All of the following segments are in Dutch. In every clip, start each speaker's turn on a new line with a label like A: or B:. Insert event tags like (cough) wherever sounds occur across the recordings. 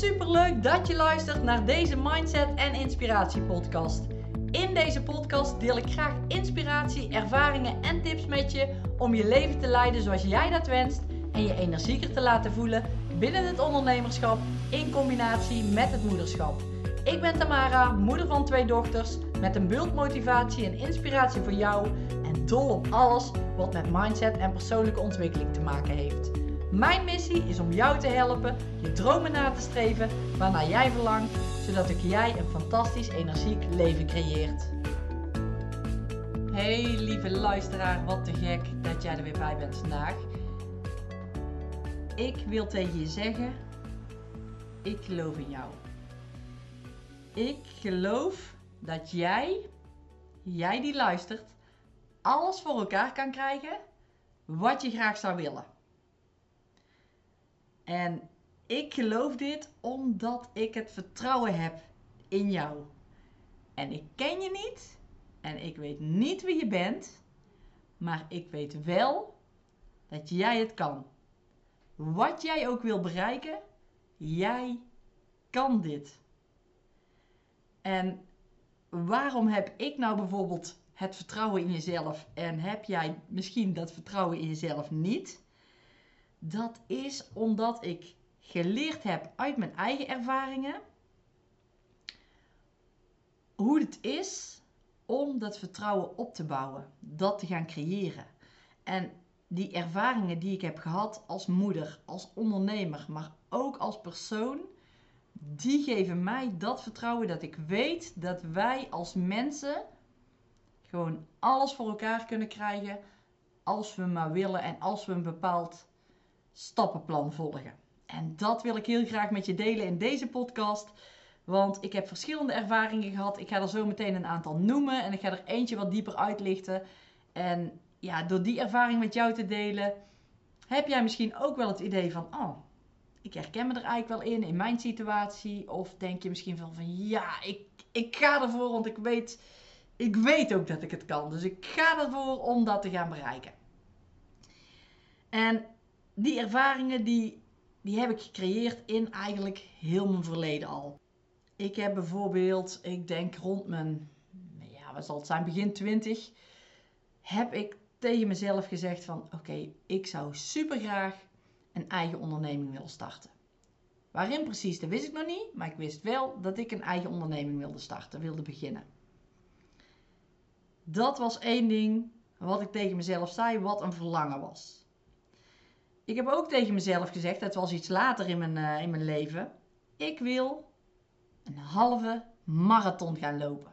A: super leuk dat je luistert naar deze Mindset en Inspiratie podcast. In deze podcast deel ik graag inspiratie, ervaringen en tips met je om je leven te leiden zoals jij dat wenst en je energieker te laten voelen binnen het ondernemerschap in combinatie met het moederschap. Ik ben Tamara, moeder van twee dochters, met een bult motivatie en inspiratie voor jou en dol op alles wat met mindset en persoonlijke ontwikkeling te maken heeft. Mijn missie is om jou te helpen je dromen na te streven waarnaar jij verlangt, zodat ook jij een fantastisch energiek leven creëert. Hey lieve luisteraar, wat te gek dat jij er weer bij bent vandaag. Ik wil tegen je zeggen, ik geloof in jou. Ik geloof dat jij, jij die luistert, alles voor elkaar kan krijgen wat je graag zou willen. En ik geloof dit omdat ik het vertrouwen heb in jou. En ik ken je niet en ik weet niet wie je bent, maar ik weet wel dat jij het kan. Wat jij ook wil bereiken, jij kan dit. En waarom heb ik nou bijvoorbeeld het vertrouwen in jezelf en heb jij misschien dat vertrouwen in jezelf niet? Dat is omdat ik geleerd heb uit mijn eigen ervaringen hoe het is om dat vertrouwen op te bouwen, dat te gaan creëren. En die ervaringen die ik heb gehad als moeder, als ondernemer, maar ook als persoon, die geven mij dat vertrouwen dat ik weet dat wij als mensen gewoon alles voor elkaar kunnen krijgen als we maar willen en als we een bepaald stappenplan volgen. En dat wil ik heel graag met je delen in deze podcast. Want ik heb verschillende ervaringen gehad. Ik ga er zo meteen een aantal noemen. En ik ga er eentje wat dieper uitlichten. En ja, door die ervaring met jou te delen, heb jij misschien ook wel het idee van: oh, ik herken me er eigenlijk wel in, in mijn situatie. Of denk je misschien van: van ja, ik, ik ga ervoor, want ik weet, ik weet ook dat ik het kan. Dus ik ga ervoor om dat te gaan bereiken. En die ervaringen die, die heb ik gecreëerd in eigenlijk heel mijn verleden al. Ik heb bijvoorbeeld, ik denk rond mijn, ja, wat zal het zijn, begin 20, heb ik tegen mezelf gezegd van oké, ik zou super graag een eigen onderneming willen starten. Waarin precies, dat wist ik nog niet, maar ik wist wel dat ik een eigen onderneming wilde starten, wilde beginnen. Dat was één ding wat ik tegen mezelf zei, wat een verlangen was. Ik heb ook tegen mezelf gezegd, dat was iets later in mijn, uh, in mijn leven. Ik wil een halve marathon gaan lopen.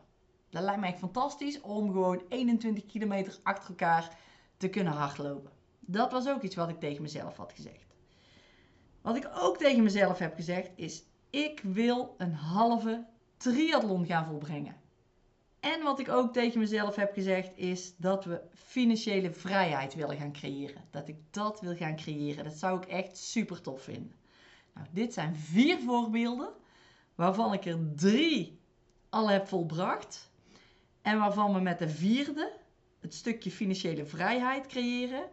A: Dat lijkt mij fantastisch om gewoon 21 kilometer achter elkaar te kunnen hardlopen. Dat was ook iets wat ik tegen mezelf had gezegd. Wat ik ook tegen mezelf heb gezegd is: ik wil een halve triathlon gaan volbrengen. En wat ik ook tegen mezelf heb gezegd is dat we financiële vrijheid willen gaan creëren. Dat ik dat wil gaan creëren. Dat zou ik echt super tof vinden. Nou, dit zijn vier voorbeelden waarvan ik er drie al heb volbracht. En waarvan we met de vierde, het stukje financiële vrijheid creëren,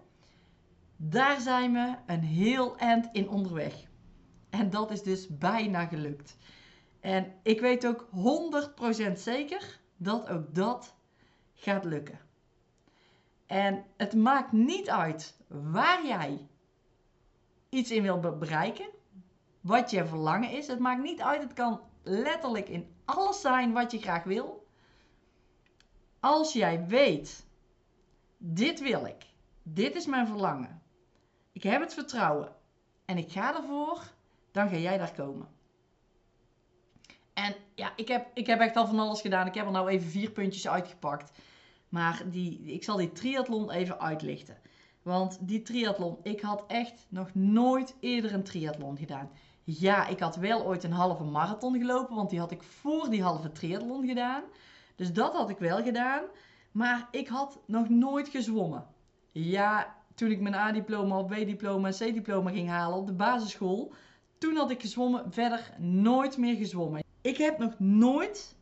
A: daar zijn we een heel eind in onderweg. En dat is dus bijna gelukt. En ik weet ook 100% zeker dat ook dat gaat lukken. En het maakt niet uit waar jij iets in wil bereiken, wat je verlangen is. Het maakt niet uit, het kan letterlijk in alles zijn wat je graag wil. Als jij weet, dit wil ik, dit is mijn verlangen, ik heb het vertrouwen en ik ga ervoor, dan ga jij daar komen. En ja, ik heb, ik heb echt al van alles gedaan. Ik heb er nou even vier puntjes uitgepakt. Maar die, ik zal die triathlon even uitlichten. Want die triathlon, ik had echt nog nooit eerder een triathlon gedaan. Ja, ik had wel ooit een halve marathon gelopen, want die had ik voor die halve triathlon gedaan. Dus dat had ik wel gedaan. Maar ik had nog nooit gezwommen. Ja, toen ik mijn A-diploma B-diploma en C-diploma ging halen op de basisschool, toen had ik gezwommen, verder nooit meer gezwommen. Ik heb nog nooit,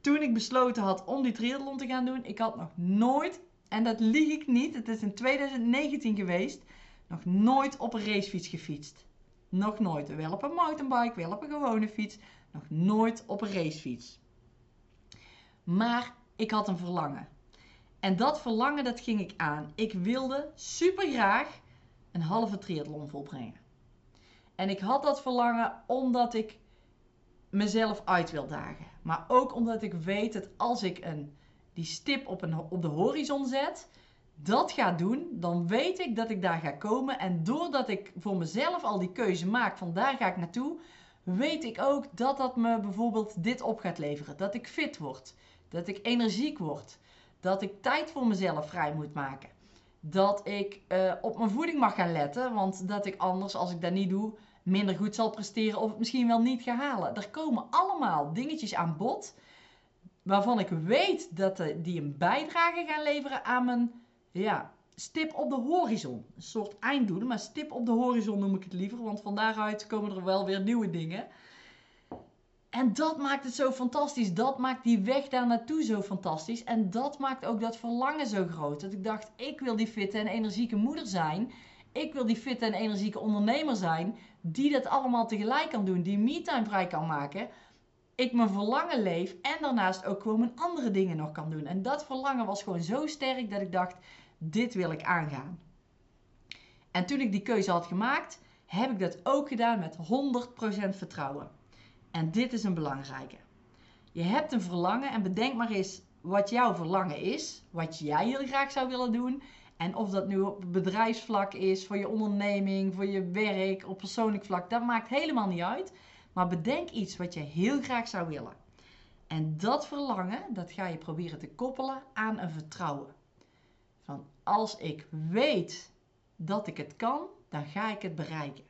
A: toen ik besloten had om die triathlon te gaan doen, ik had nog nooit, en dat lieg ik niet, het is in 2019 geweest, nog nooit op een racefiets gefietst. Nog nooit. Wel op een mountainbike, wel op een gewone fiets. Nog nooit op een racefiets. Maar ik had een verlangen. En dat verlangen, dat ging ik aan. Ik wilde super graag een halve triathlon volbrengen. En ik had dat verlangen omdat ik mezelf uit wil dagen. Maar ook omdat ik weet dat als ik een, die stip op, een, op de horizon zet, dat ga doen, dan weet ik dat ik daar ga komen. En doordat ik voor mezelf al die keuze maak van daar ga ik naartoe, weet ik ook dat dat me bijvoorbeeld dit op gaat leveren. Dat ik fit word, dat ik energiek word, dat ik tijd voor mezelf vrij moet maken. Dat ik uh, op mijn voeding mag gaan letten, want dat ik anders, als ik dat niet doe, minder goed zal presteren of het misschien wel niet ga halen. Er komen allemaal dingetjes aan bod waarvan ik weet dat die een bijdrage gaan leveren aan mijn ja, stip op de horizon. Een soort einddoel, maar stip op de horizon noem ik het liever, want van daaruit komen er wel weer nieuwe dingen. En dat maakt het zo fantastisch. Dat maakt die weg daar naartoe zo fantastisch. En dat maakt ook dat verlangen zo groot. Dat ik dacht, ik wil die fitte en energieke moeder zijn. Ik wil die fitte en energieke ondernemer zijn. Die dat allemaal tegelijk kan doen. Die me-time vrij kan maken. Ik mijn verlangen leef. En daarnaast ook gewoon mijn andere dingen nog kan doen. En dat verlangen was gewoon zo sterk dat ik dacht, dit wil ik aangaan. En toen ik die keuze had gemaakt, heb ik dat ook gedaan met 100% vertrouwen. En dit is een belangrijke. Je hebt een verlangen en bedenk maar eens wat jouw verlangen is, wat jij heel graag zou willen doen. En of dat nu op bedrijfsvlak is, voor je onderneming, voor je werk, op persoonlijk vlak, dat maakt helemaal niet uit. Maar bedenk iets wat je heel graag zou willen. En dat verlangen, dat ga je proberen te koppelen aan een vertrouwen. Van als ik weet dat ik het kan, dan ga ik het bereiken.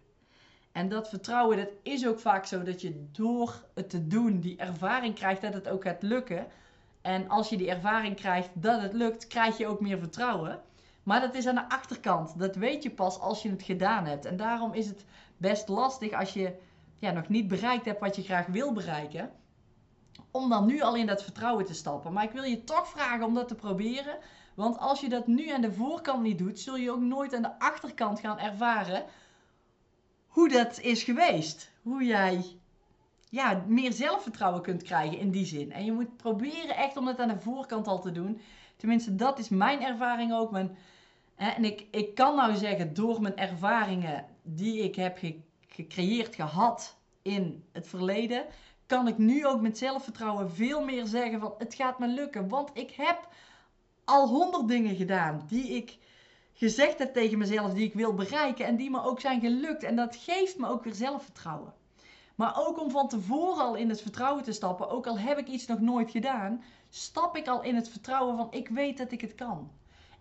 A: En dat vertrouwen, dat is ook vaak zo dat je door het te doen die ervaring krijgt dat het ook gaat lukken. En als je die ervaring krijgt dat het lukt, krijg je ook meer vertrouwen. Maar dat is aan de achterkant. Dat weet je pas als je het gedaan hebt. En daarom is het best lastig als je ja, nog niet bereikt hebt wat je graag wil bereiken. Om dan nu al in dat vertrouwen te stappen. Maar ik wil je toch vragen om dat te proberen. Want als je dat nu aan de voorkant niet doet, zul je ook nooit aan de achterkant gaan ervaren hoe dat is geweest. Hoe jij ja, meer zelfvertrouwen kunt krijgen in die zin. En je moet proberen echt om het aan de voorkant al te doen. Tenminste, dat is mijn ervaring ook. Mijn, en ik, ik kan nou zeggen, door mijn ervaringen die ik heb gecreëerd, gehad in het verleden, kan ik nu ook met zelfvertrouwen veel meer zeggen van het gaat me lukken. Want ik heb al honderd dingen gedaan die ik gezegd heb tegen mezelf die ik wil bereiken en die me ook zijn gelukt. En dat geeft me ook weer zelfvertrouwen. Maar ook om van tevoren al in het vertrouwen te stappen, ook al heb ik iets nog nooit gedaan, stap ik al in het vertrouwen van ik weet dat ik het kan.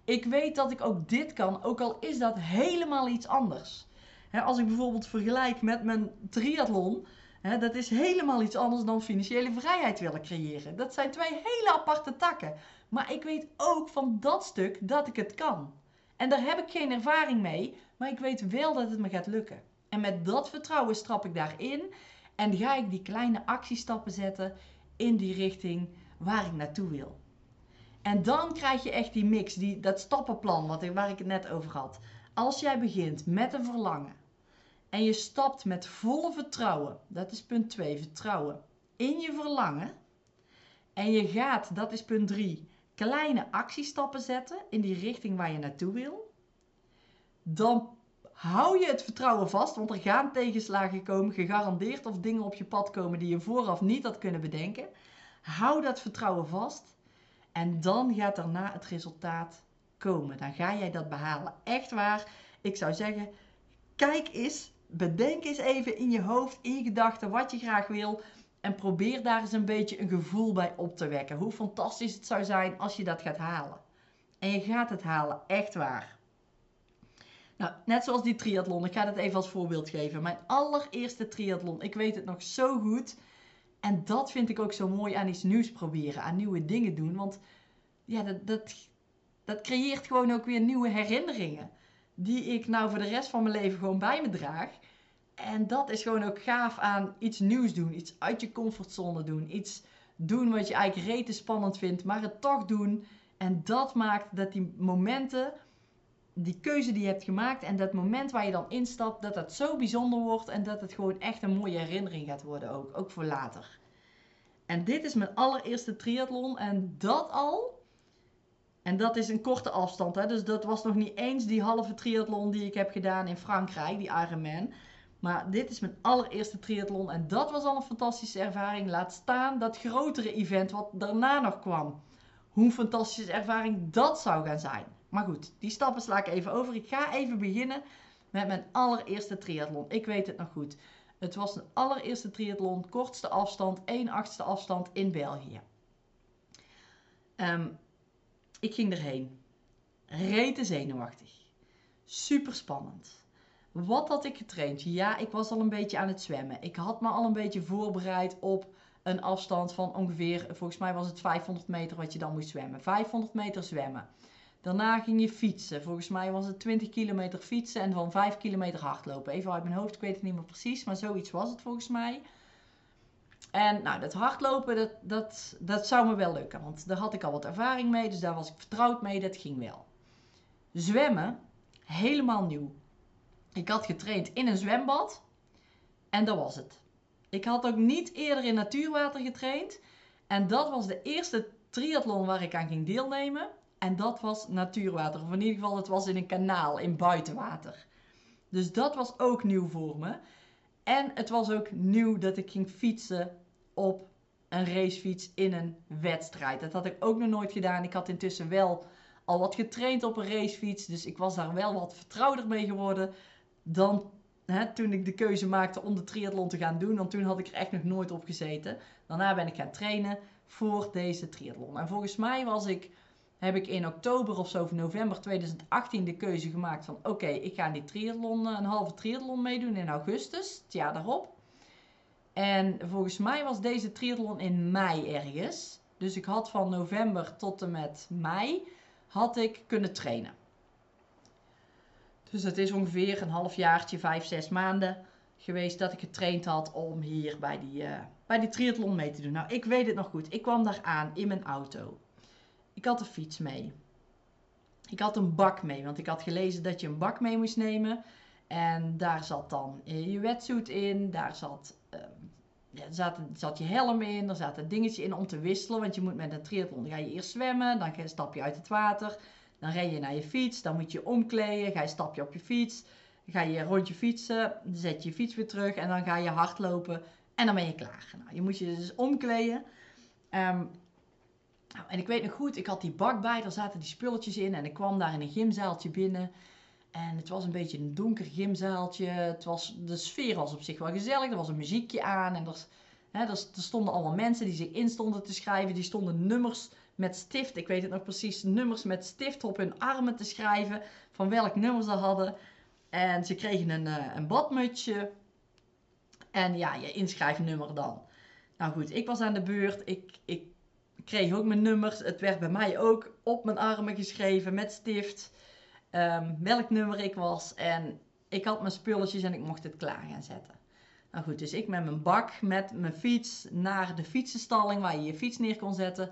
A: Ik weet dat ik ook dit kan, ook al is dat helemaal iets anders. als ik bijvoorbeeld vergelijk met mijn triathlon, dat is helemaal iets anders dan financiële vrijheid willen creëren. Dat zijn twee hele aparte takken. Maar ik weet ook van dat stuk dat ik het kan. En daar heb ik geen ervaring mee, maar ik weet wel dat het me gaat lukken. En met dat vertrouwen stap ik daarin en ga ik die kleine actiestappen zetten in die richting waar ik naartoe wil. En dan krijg je echt die mix, die, dat stappenplan wat, waar ik het net over had. Als jij begint met een verlangen en je stapt met volle vertrouwen, dat is punt 2, vertrouwen, in je verlangen. En je gaat, dat is punt 3, kleine actiestappen zetten in die richting waar je naartoe wil, dan hou je het vertrouwen vast, want er gaan tegenslagen komen, gegarandeerd, of dingen op je pad komen die je vooraf niet had kunnen bedenken. Hou dat vertrouwen vast en dan gaat daarna het resultaat komen. Dan ga jij dat behalen. Echt waar. Ik zou zeggen, kijk eens, bedenk eens even in je hoofd, in je gedachten wat je graag wil. En probeer daar eens een beetje een gevoel bij op te wekken. Hoe fantastisch het zou zijn als je dat gaat halen. En je gaat het halen, echt waar. Nou, net zoals die triathlon. Ik ga het even als voorbeeld geven. Mijn allereerste triathlon. Ik weet het nog zo goed. En dat vind ik ook zo mooi aan iets nieuws proberen. Aan nieuwe dingen doen. Want ja, dat, dat, dat creëert gewoon ook weer nieuwe herinneringen. Die ik nou voor de rest van mijn leven gewoon bij me draag. En dat is gewoon ook gaaf aan iets nieuws doen. Iets uit je comfortzone doen. Iets doen wat je eigenlijk rete spannend vindt, maar het toch doen. En dat maakt dat die momenten die keuze die je hebt gemaakt en dat moment waar je dan instapt, dat dat zo bijzonder wordt en dat het gewoon echt een mooie herinnering gaat worden ook, ook voor later. En dit is mijn allereerste triathlon en dat al. En dat is een korte afstand, hè? dus dat was nog niet eens die halve triathlon die ik heb gedaan in Frankrijk, die Ironman. Maar dit is mijn allereerste triathlon en dat was al een fantastische ervaring. Laat staan dat grotere event wat daarna nog kwam. Hoe een fantastische ervaring dat zou gaan zijn. Maar goed, die stappen sla ik even over. Ik ga even beginnen met mijn allereerste triathlon. Ik weet het nog goed. Het was een allereerste triathlon, kortste afstand, 1 achtste afstand in België. Um, ik ging erheen. Rete zenuwachtig. Super spannend. Wat had ik getraind? Ja, ik was al een beetje aan het zwemmen. Ik had me al een beetje voorbereid op een afstand van ongeveer, volgens mij was het 500 meter wat je dan moest zwemmen. 500 meter zwemmen. Daarna ging je fietsen. Volgens mij was het 20 kilometer fietsen en van 5 kilometer hardlopen. Even uit mijn hoofd, ik weet het niet meer precies, maar zoiets was het volgens mij. En nou, dat hardlopen, dat, dat, dat zou me wel lukken, want daar had ik al wat ervaring mee, dus daar was ik vertrouwd mee, dat ging wel. Zwemmen, helemaal nieuw. Ik had getraind in een zwembad en dat was het. Ik had ook niet eerder in natuurwater getraind en dat was de eerste triathlon waar ik aan ging deelnemen. En dat was natuurwater. Of in ieder geval, het was in een kanaal, in buitenwater. Dus dat was ook nieuw voor me. En het was ook nieuw dat ik ging fietsen op een racefiets in een wedstrijd. Dat had ik ook nog nooit gedaan. Ik had intussen wel al wat getraind op een racefiets. Dus ik was daar wel wat vertrouwder mee geworden dan hè, toen ik de keuze maakte om de triathlon te gaan doen. Want toen had ik er echt nog nooit op gezeten. Daarna ben ik gaan trainen voor deze triathlon. En volgens mij was ik heb ik in oktober of zo of november 2018 de keuze gemaakt van oké, ik ga die triathlon, eh, een halve triathlon meedoen in augustus, het jaar daarop. En volgens mij was deze triathlon in mei ergens. Dus ik had van november tot en met mei had ik kunnen trainen. Dus het is ongeveer een halfjaartje, vijf, zes maanden geweest dat ik getraind had om hier bij die, uh, bij die triathlon mee te doen. Nou, ik weet het nog goed. Ik kwam daar aan in mijn auto. Ik had een fiets mee. Ik had een bak mee, want ik had gelezen dat je een bak mee moest nemen. En daar zat dan je wetsuit in, daar zat, um, ja, zat, zat je helm in, er zat een dingetje in om te wisselen. Want je moet met een triathlon, ga je eerst zwemmen, dan stap je uit het water. Dan ren je naar je fiets, dan moet je omkleden, ga je stapje op je fiets. Ga je rondje fietsen, zet je je fiets weer terug en dan ga je hardlopen en dan ben je klaar. Nou, je moet je dus omkleden. Um, nou, en ik weet nog goed, ik had die bak bij, daar zaten die spulletjes in en ik kwam daar in een gymzaaltje binnen. En het was een beetje een donker gymzaaltje. Het was, de sfeer was op zich wel gezellig. Er was een muziekje aan en er, hè, stonden allemaal mensen die zich in stonden te schrijven. Die stonden nummers met stift, ik weet het nog precies, nummers met stift op hun armen te schrijven. Van welk nummer ze hadden. En ze kregen een, uh, een badmutsje. En ja, je inschrijfnummer dan. Nou goed, ik was aan de beurt. Ik, ik kreeg ook mijn nummers. Het werd bij mij ook op mijn armen geschreven met stift. Um, welk nummer ik was. En ik had mijn spulletjes en ik mocht het klaar gaan zetten. Nou goed, dus ik met mijn bak, met mijn fiets naar de fietsenstalling waar je je fiets neer kon zetten.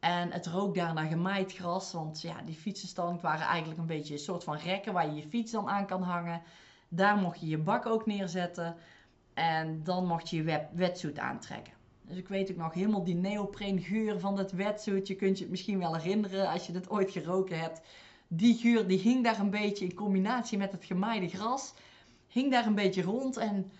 A: En het rook daar naar gemaaid gras. Want ja, die fietsenstalling waren eigenlijk een beetje een soort van rekken waar je je fiets dan aan kan hangen. Daar mocht je je bak ook neerzetten. En dan mocht je je wetsuit aantrekken. Dus ik weet ook nog helemaal die neopreen geur van dat wetsuit. Je kunt je het misschien wel herinneren als je het ooit geroken hebt. Die geur die hing daar een beetje in combinatie met het gemaaide gras. Hing daar een beetje rond en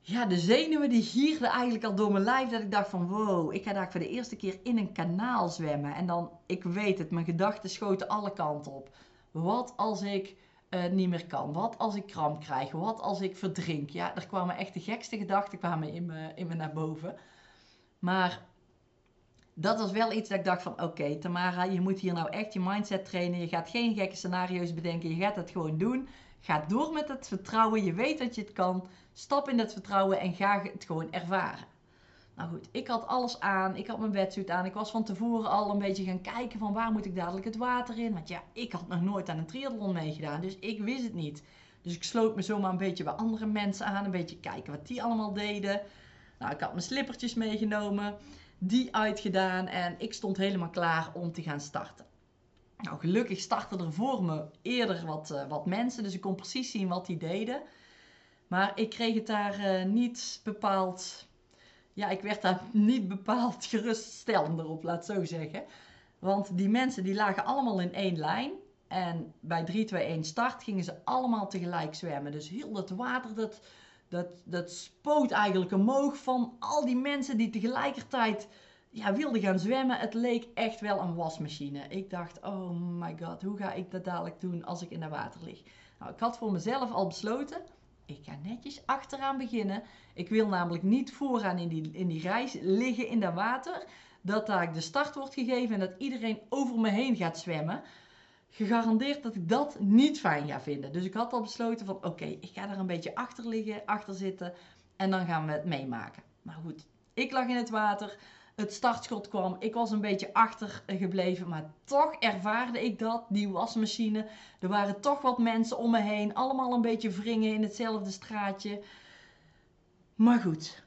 A: ja, de zenuwen die gierden eigenlijk al door mijn lijf. Dat ik dacht van wow, ik ga daar voor de eerste keer in een kanaal zwemmen. En dan, ik weet het, mijn gedachten schoten alle kanten op. Wat als ik uh, niet meer kan? Wat als ik kramp krijg? Wat als ik verdrink? Ja, er kwamen echt de gekste gedachten kwamen in me, in me naar boven. Maar dat was wel iets dat ik dacht van oké Tamara, je moet hier nou echt je mindset trainen. Je gaat geen gekke scenario's bedenken. Je gaat het gewoon doen. Ga door met het vertrouwen. Je weet dat je het kan. Stap in dat vertrouwen en ga het gewoon ervaren. Nou goed, ik had alles aan. Ik had mijn wetsuit aan. Ik was van tevoren al een beetje gaan kijken van waar moet ik dadelijk het water in. Want ja, ik had nog nooit aan een triathlon meegedaan. Dus ik wist het niet. Dus ik sloot me zomaar een beetje bij andere mensen aan. Een beetje kijken wat die allemaal deden. Nou, ik had mijn slippertjes meegenomen. Die uitgedaan. En ik stond helemaal klaar om te gaan starten. Nou, gelukkig startten er voor me eerder wat, uh, wat mensen, dus ik kon precies zien wat die deden. Maar ik kreeg het daar uh, niet bepaald. Ja, ik werd daar niet bepaald (laughs) geruststellender op, laat zo zeggen. Want die mensen die lagen allemaal in één lijn. En bij 3, 2, 1 start gingen ze allemaal tegelijk zwemmen. Dus heel dat water, dat, dat, dat spoot eigenlijk omhoog van al die mensen die tegelijkertijd ja, wilden gaan zwemmen. Het leek echt wel een wasmachine. Ik dacht, oh my god, hoe ga ik dat dadelijk doen als ik in het water lig? Nou, ik had voor mezelf al besloten, ik ga netjes achteraan beginnen. Ik wil namelijk niet vooraan in die, in die reis liggen in dat water. Dat daar de start wordt gegeven en dat iedereen over me heen gaat zwemmen gegarandeerd dat ik dat niet fijn ga vinden. Dus ik had al besloten van oké, ik ga daar een beetje achter liggen, achter zitten en dan gaan we het meemaken. Maar goed, ik lag in het water, het startschot kwam, ik was een beetje achtergebleven, maar toch ervaarde ik dat, die wasmachine. Er waren toch wat mensen om me heen, allemaal een beetje wringen in hetzelfde straatje. Maar goed,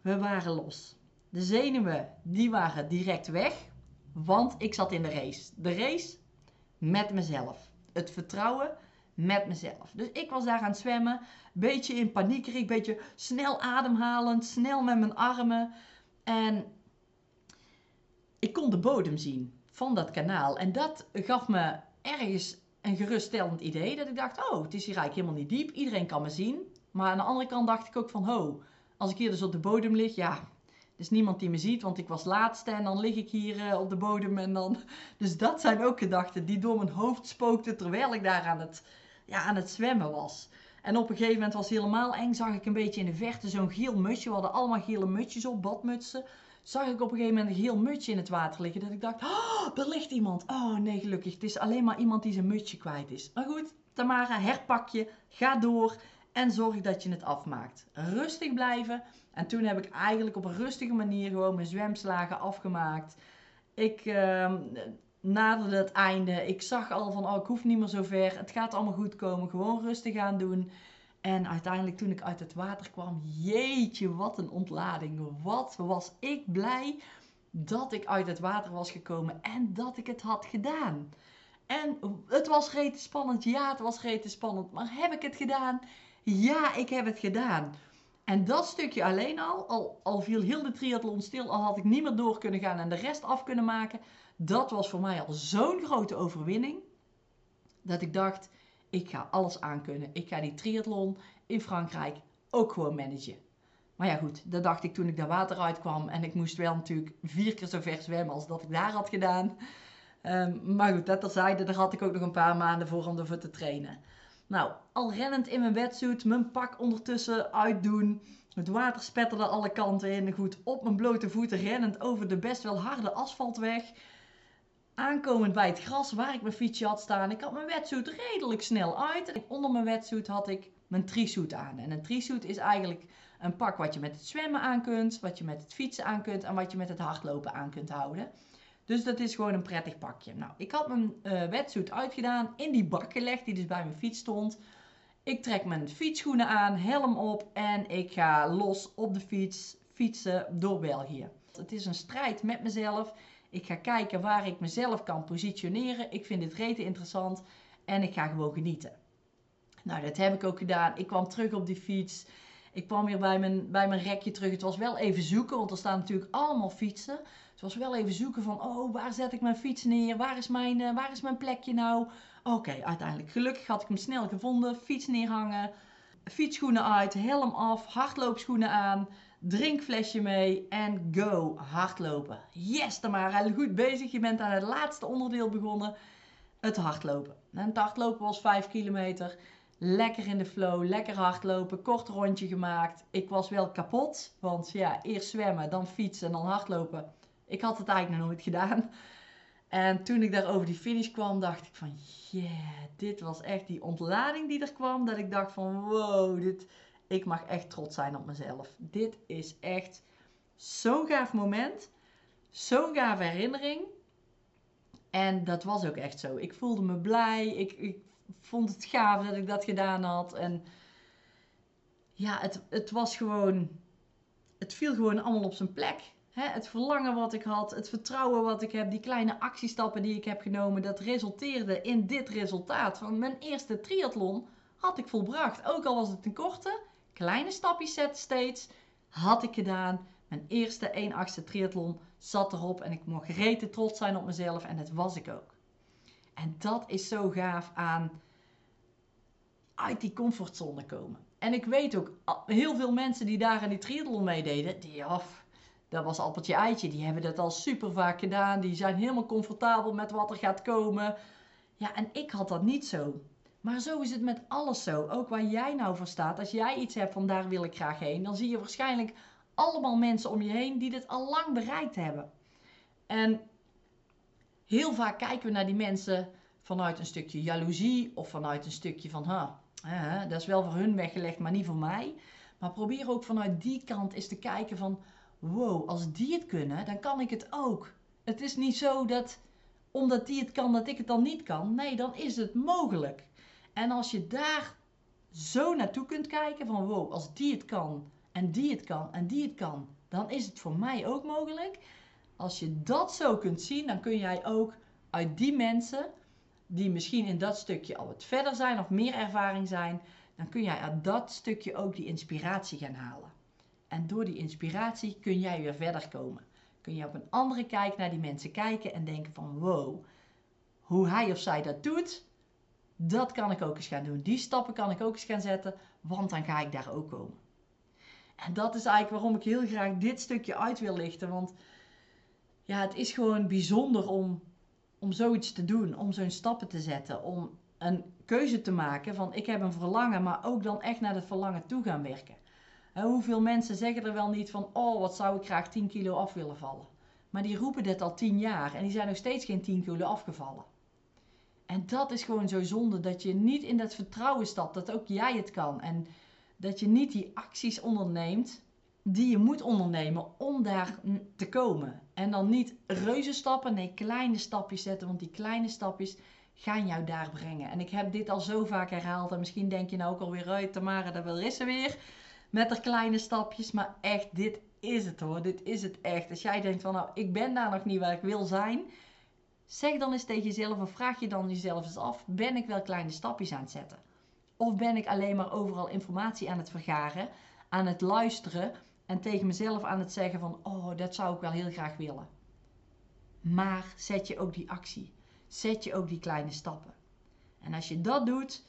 A: we waren los. De zenuwen, die waren direct weg, want ik zat in de race. De race met mezelf. Het vertrouwen met mezelf. Dus ik was daar aan het zwemmen, beetje in paniekerig, beetje snel ademhalend, snel met mijn armen. En ik kon de bodem zien van dat kanaal. En dat gaf me ergens een geruststellend idee. Dat ik dacht, oh, het is hier eigenlijk helemaal niet diep. Iedereen kan me zien. Maar aan de andere kant dacht ik ook van, ho, als ik hier dus op de bodem lig, ja, er is niemand die me ziet, want ik was laatste en dan lig ik hier uh, op de bodem en dan... (laughs) Dus dat zijn ook gedachten die door mijn hoofd spookten terwijl ik daar aan het, ja, aan het zwemmen was. En op een gegeven moment was het helemaal eng, zag ik een beetje in de verte zo'n geel mutsje. We hadden allemaal gele mutjes op, badmutsen. Zag ik op een gegeven moment een geel mutje in het water liggen. Dat ik dacht, oh, er ligt iemand. Oh nee, gelukkig. Het is alleen maar iemand die zijn mutje kwijt is. Maar goed, Tamara, herpak je, ga door en zorg dat je het afmaakt. Rustig blijven. En toen heb ik eigenlijk op een rustige manier gewoon mijn zwemslagen afgemaakt. Ik uh, naderde het einde. Ik zag al van, oh, ik hoef niet meer zo ver. Het gaat allemaal goed komen. Gewoon rustig aan doen. En uiteindelijk toen ik uit het water kwam, jeetje, wat een ontlading. Wat was ik blij dat ik uit het water was gekomen en dat ik het had gedaan. En het was rete spannend, ja, het was rete spannend. Maar heb ik het gedaan? Ja, ik heb het gedaan. En dat stukje alleen al, al, al viel heel de triathlon stil, al had ik niet meer door kunnen gaan en de rest af kunnen maken. Dat was voor mij al zo'n grote overwinning. Dat ik dacht, ik ga alles aankunnen. Ik ga die triathlon in Frankrijk ook gewoon managen. Maar ja goed, dat dacht ik toen ik daar water uitkwam. En ik moest wel natuurlijk vier keer zo ver zwemmen als dat ik daar had gedaan. Um, maar goed, dat terzijde, daar had ik ook nog een paar maanden voor om ervoor te trainen. Nou, al rennend in mijn wetsuit, mijn pak ondertussen uitdoen. Het water spetterde alle kanten in. Goed, op mijn blote voeten rennend over de best wel harde asfaltweg. Aankomend bij het gras waar ik mijn fietsje had staan. Ik had mijn wetsuit redelijk snel uit. En onder mijn wetsuit had ik mijn trisuit aan. En een trisuit is eigenlijk een pak wat je met het zwemmen aan kunt, wat je met het fietsen aan kunt en wat je met het hardlopen aan kunt houden. Dus dat is gewoon een prettig pakje. Nou, ik had mijn uh, wetsuit uitgedaan, in die bak gelegd die dus bij mijn fiets stond. Ik trek mijn fietsschoenen aan, helm op en ik ga los op de fiets fietsen door België. Het is een strijd met mezelf. Ik ga kijken waar ik mezelf kan positioneren. Ik vind dit rete interessant en ik ga gewoon genieten. Nou, dat heb ik ook gedaan. Ik kwam terug op die fiets. Ik kwam weer bij mijn, bij mijn rekje terug. Het was wel even zoeken, want er staan natuurlijk allemaal fietsen. Het was wel even zoeken van, oh, waar zet ik mijn fiets neer? Waar is mijn, uh, waar is mijn plekje nou? Oké, uiteindelijk. Gelukkig had ik hem snel gevonden. Fiets neerhangen, fietsschoenen uit, helm af, hardloopschoenen aan, drinkflesje mee en go, hardlopen. Yes, Tamara, goed bezig. Je bent aan het laatste onderdeel begonnen, het hardlopen. En het hardlopen was 5 kilometer. Lekker in de flow, lekker hardlopen, kort rondje gemaakt. Ik was wel kapot, want ja, eerst zwemmen, dan fietsen en dan hardlopen. Ik had het eigenlijk nog nooit gedaan. En toen ik daar over die finish kwam, dacht ik van, yeah, dit was echt die ontlading die er kwam. Dat ik dacht van, wow, dit, ik mag echt trots zijn op mezelf. Dit is echt zo'n gaaf moment. Zo'n gaaf herinnering. En dat was ook echt zo. Ik voelde me blij. Ik, ik vond het gaaf dat ik dat gedaan had. En ja, het, het was gewoon. Het viel gewoon allemaal op zijn plek. Het verlangen wat ik had, het vertrouwen wat ik heb, die kleine actiestappen die ik heb genomen, dat resulteerde in dit resultaat. Van mijn eerste triathlon had ik volbracht. Ook al was het een korte, kleine stapjes zetten steeds, had ik gedaan. Mijn eerste 1 8 triathlon zat erop en ik mocht rete trots zijn op mezelf en dat was ik ook. En dat is zo gaaf aan uit die comfortzone komen. En ik weet ook, heel veel mensen die daar aan die triathlon meededen, die af, dat was appeltje eitje, die hebben dat al super vaak gedaan. Die zijn helemaal comfortabel met wat er gaat komen. Ja, en ik had dat niet zo. Maar zo is het met alles zo. Ook waar jij nou voor staat. Als jij iets hebt van daar wil ik graag heen, dan zie je waarschijnlijk allemaal mensen om je heen die dit al lang bereikt hebben. En heel vaak kijken we naar die mensen vanuit een stukje jaloezie of vanuit een stukje van, ha, dat is wel voor hun weggelegd, maar niet voor mij. Maar probeer ook vanuit die kant eens te kijken van, wow, als die het kunnen, dan kan ik het ook. Het is niet zo dat omdat die het kan, dat ik het dan niet kan. Nee, dan is het mogelijk. En als je daar zo naartoe kunt kijken van, wow, als die het kan, en die het kan, en die het kan, dan is het voor mij ook mogelijk. Als je dat zo kunt zien, dan kun jij ook uit die mensen die misschien in dat stukje al wat verder zijn of meer ervaring zijn, dan kun jij uit dat stukje ook die inspiratie gaan halen. En door die inspiratie kun jij weer verder komen. Kun je op een andere kijk naar die mensen kijken en denken van wow, hoe hij of zij dat doet, dat kan ik ook eens gaan doen. Die stappen kan ik ook eens gaan zetten, want dan ga ik daar ook komen. En dat is eigenlijk waarom ik heel graag dit stukje uit wil lichten. Want ja, het is gewoon bijzonder om om zoiets te doen, om zo'n stappen te zetten, om een keuze te maken van ik heb een verlangen, maar ook dan echt naar dat verlangen toe gaan werken. Hoeveel mensen zeggen er wel niet van, oh wat zou ik graag 10 kilo af willen vallen. Maar die roepen dit al 10 jaar en die zijn nog steeds geen 10 kilo afgevallen. En dat is gewoon zo zonde dat je niet in dat vertrouwen stapt dat ook jij het kan. En dat je niet die acties onderneemt die je moet ondernemen om daar te komen. En dan niet reuze stappen, nee, kleine stapjes zetten, want die kleine stapjes gaan jou daar brengen. En ik heb dit al zo vaak herhaald en misschien denk je nou ook alweer uit, Tamara, dat wil is ze weer. Met er kleine stapjes, maar echt, dit is het hoor, dit is het echt. Als jij denkt van nou, ik ben daar nog niet waar ik wil zijn, zeg dan eens tegen jezelf of vraag je dan jezelf eens af, ben ik wel kleine stapjes aan het zetten? Of ben ik alleen maar overal informatie aan het vergaren, aan het luisteren en tegen mezelf aan het zeggen van, oh, dat zou ik wel heel graag willen. Maar zet je ook die actie. Zet je ook die kleine stappen. En als je dat doet,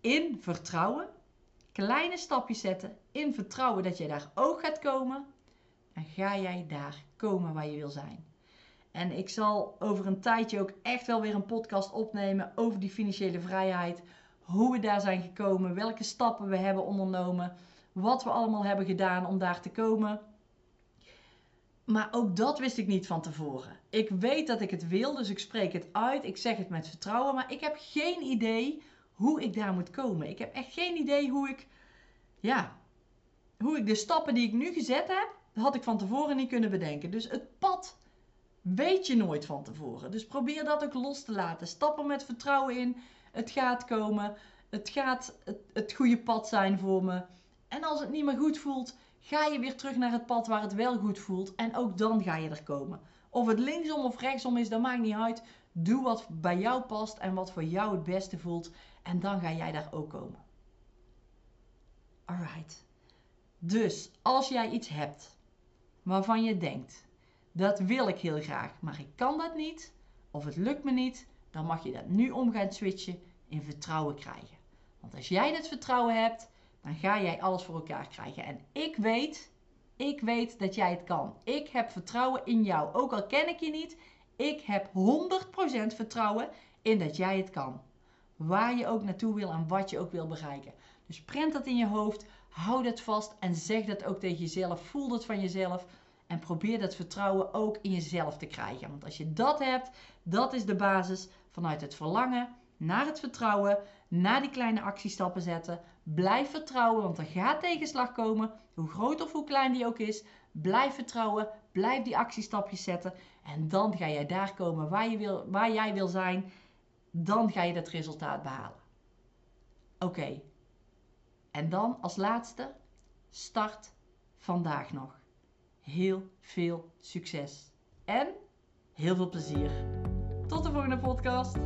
A: in vertrouwen, kleine stapjes zetten, in vertrouwen dat je daar ook gaat komen, dan ga jij daar komen waar je wil zijn. En ik zal over een tijdje ook echt wel weer een podcast opnemen over die financiële vrijheid. Hoe we daar zijn gekomen, welke stappen we hebben ondernomen wat we allemaal hebben gedaan om daar te komen. Maar ook dat wist ik niet van tevoren. Ik weet dat ik het wil, dus ik spreek het uit. Ik zeg het met vertrouwen, maar ik heb geen idee hoe ik daar moet komen. Ik heb echt geen idee hoe ik, ja, hoe ik de stappen die ik nu gezet heb, had ik van tevoren niet kunnen bedenken. Dus het pad weet je nooit van tevoren. Dus probeer dat ook los te laten. Stappen met vertrouwen in. Het gaat komen. Het gaat het, het goede pad zijn voor me. En als het niet meer goed voelt, ga je weer terug naar het pad waar het wel goed voelt. En ook dan ga je er komen. Of het linksom of rechtsom is, dat maakt niet uit. Doe wat bij jou past en wat voor jou het beste voelt. En dan ga jij daar ook komen. Alright. Dus als jij iets hebt waarvan je denkt, dat wil ik heel graag, maar ik kan dat niet, of het lukt me niet, dan mag je dat nu om gaan switchen in vertrouwen krijgen. Want als jij dat vertrouwen hebt, dan ga jij alles voor elkaar krijgen. En ik weet, ik weet dat jij het kan. Ik heb vertrouwen in jou. Ook al ken ik je niet, ik heb 100% vertrouwen in dat jij het kan. Waar je ook naartoe wil en wat je ook wil bereiken. Dus prent dat in je hoofd, hou dat vast en zeg dat ook tegen jezelf. Voel dat van jezelf en probeer dat vertrouwen ook in jezelf te krijgen. Want als je dat hebt, dat is de basis vanuit het verlangen naar het vertrouwen, naar die kleine actiestappen zetten. Blijf vertrouwen, want er gaat tegenslag komen, hoe groot of hoe klein die ook is. Blijf vertrouwen, blijf die actiestapjes zetten en dan ga jij daar komen waar, je wil, waar jij wil zijn. Dan ga je dat resultaat behalen. Oké, en dan als laatste, start vandaag nog. heel veel succes en heel veel plezier. Tot de volgende podcast.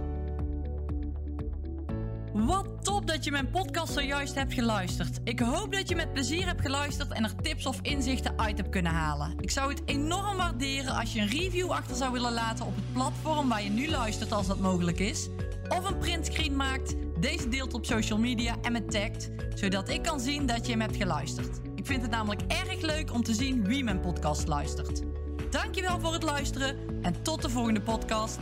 B: Wat top dat je mijn podcast zojuist hebt geluisterd. Ik hoop dat je met plezier hebt geluisterd en er tips of inzichten uit hebt kunnen halen. Ik zou het enorm waarderen als je een review achter zou willen laten op het platform waar je nu luistert als dat mogelijk is. Of een printscreen maakt, deze deelt op social media en me tagt, zodat ik kan zien dat je hem hebt geluisterd. Ik vind het namelijk erg leuk om te zien wie mijn podcast luistert. Dankjewel voor het luisteren en tot de volgende podcast.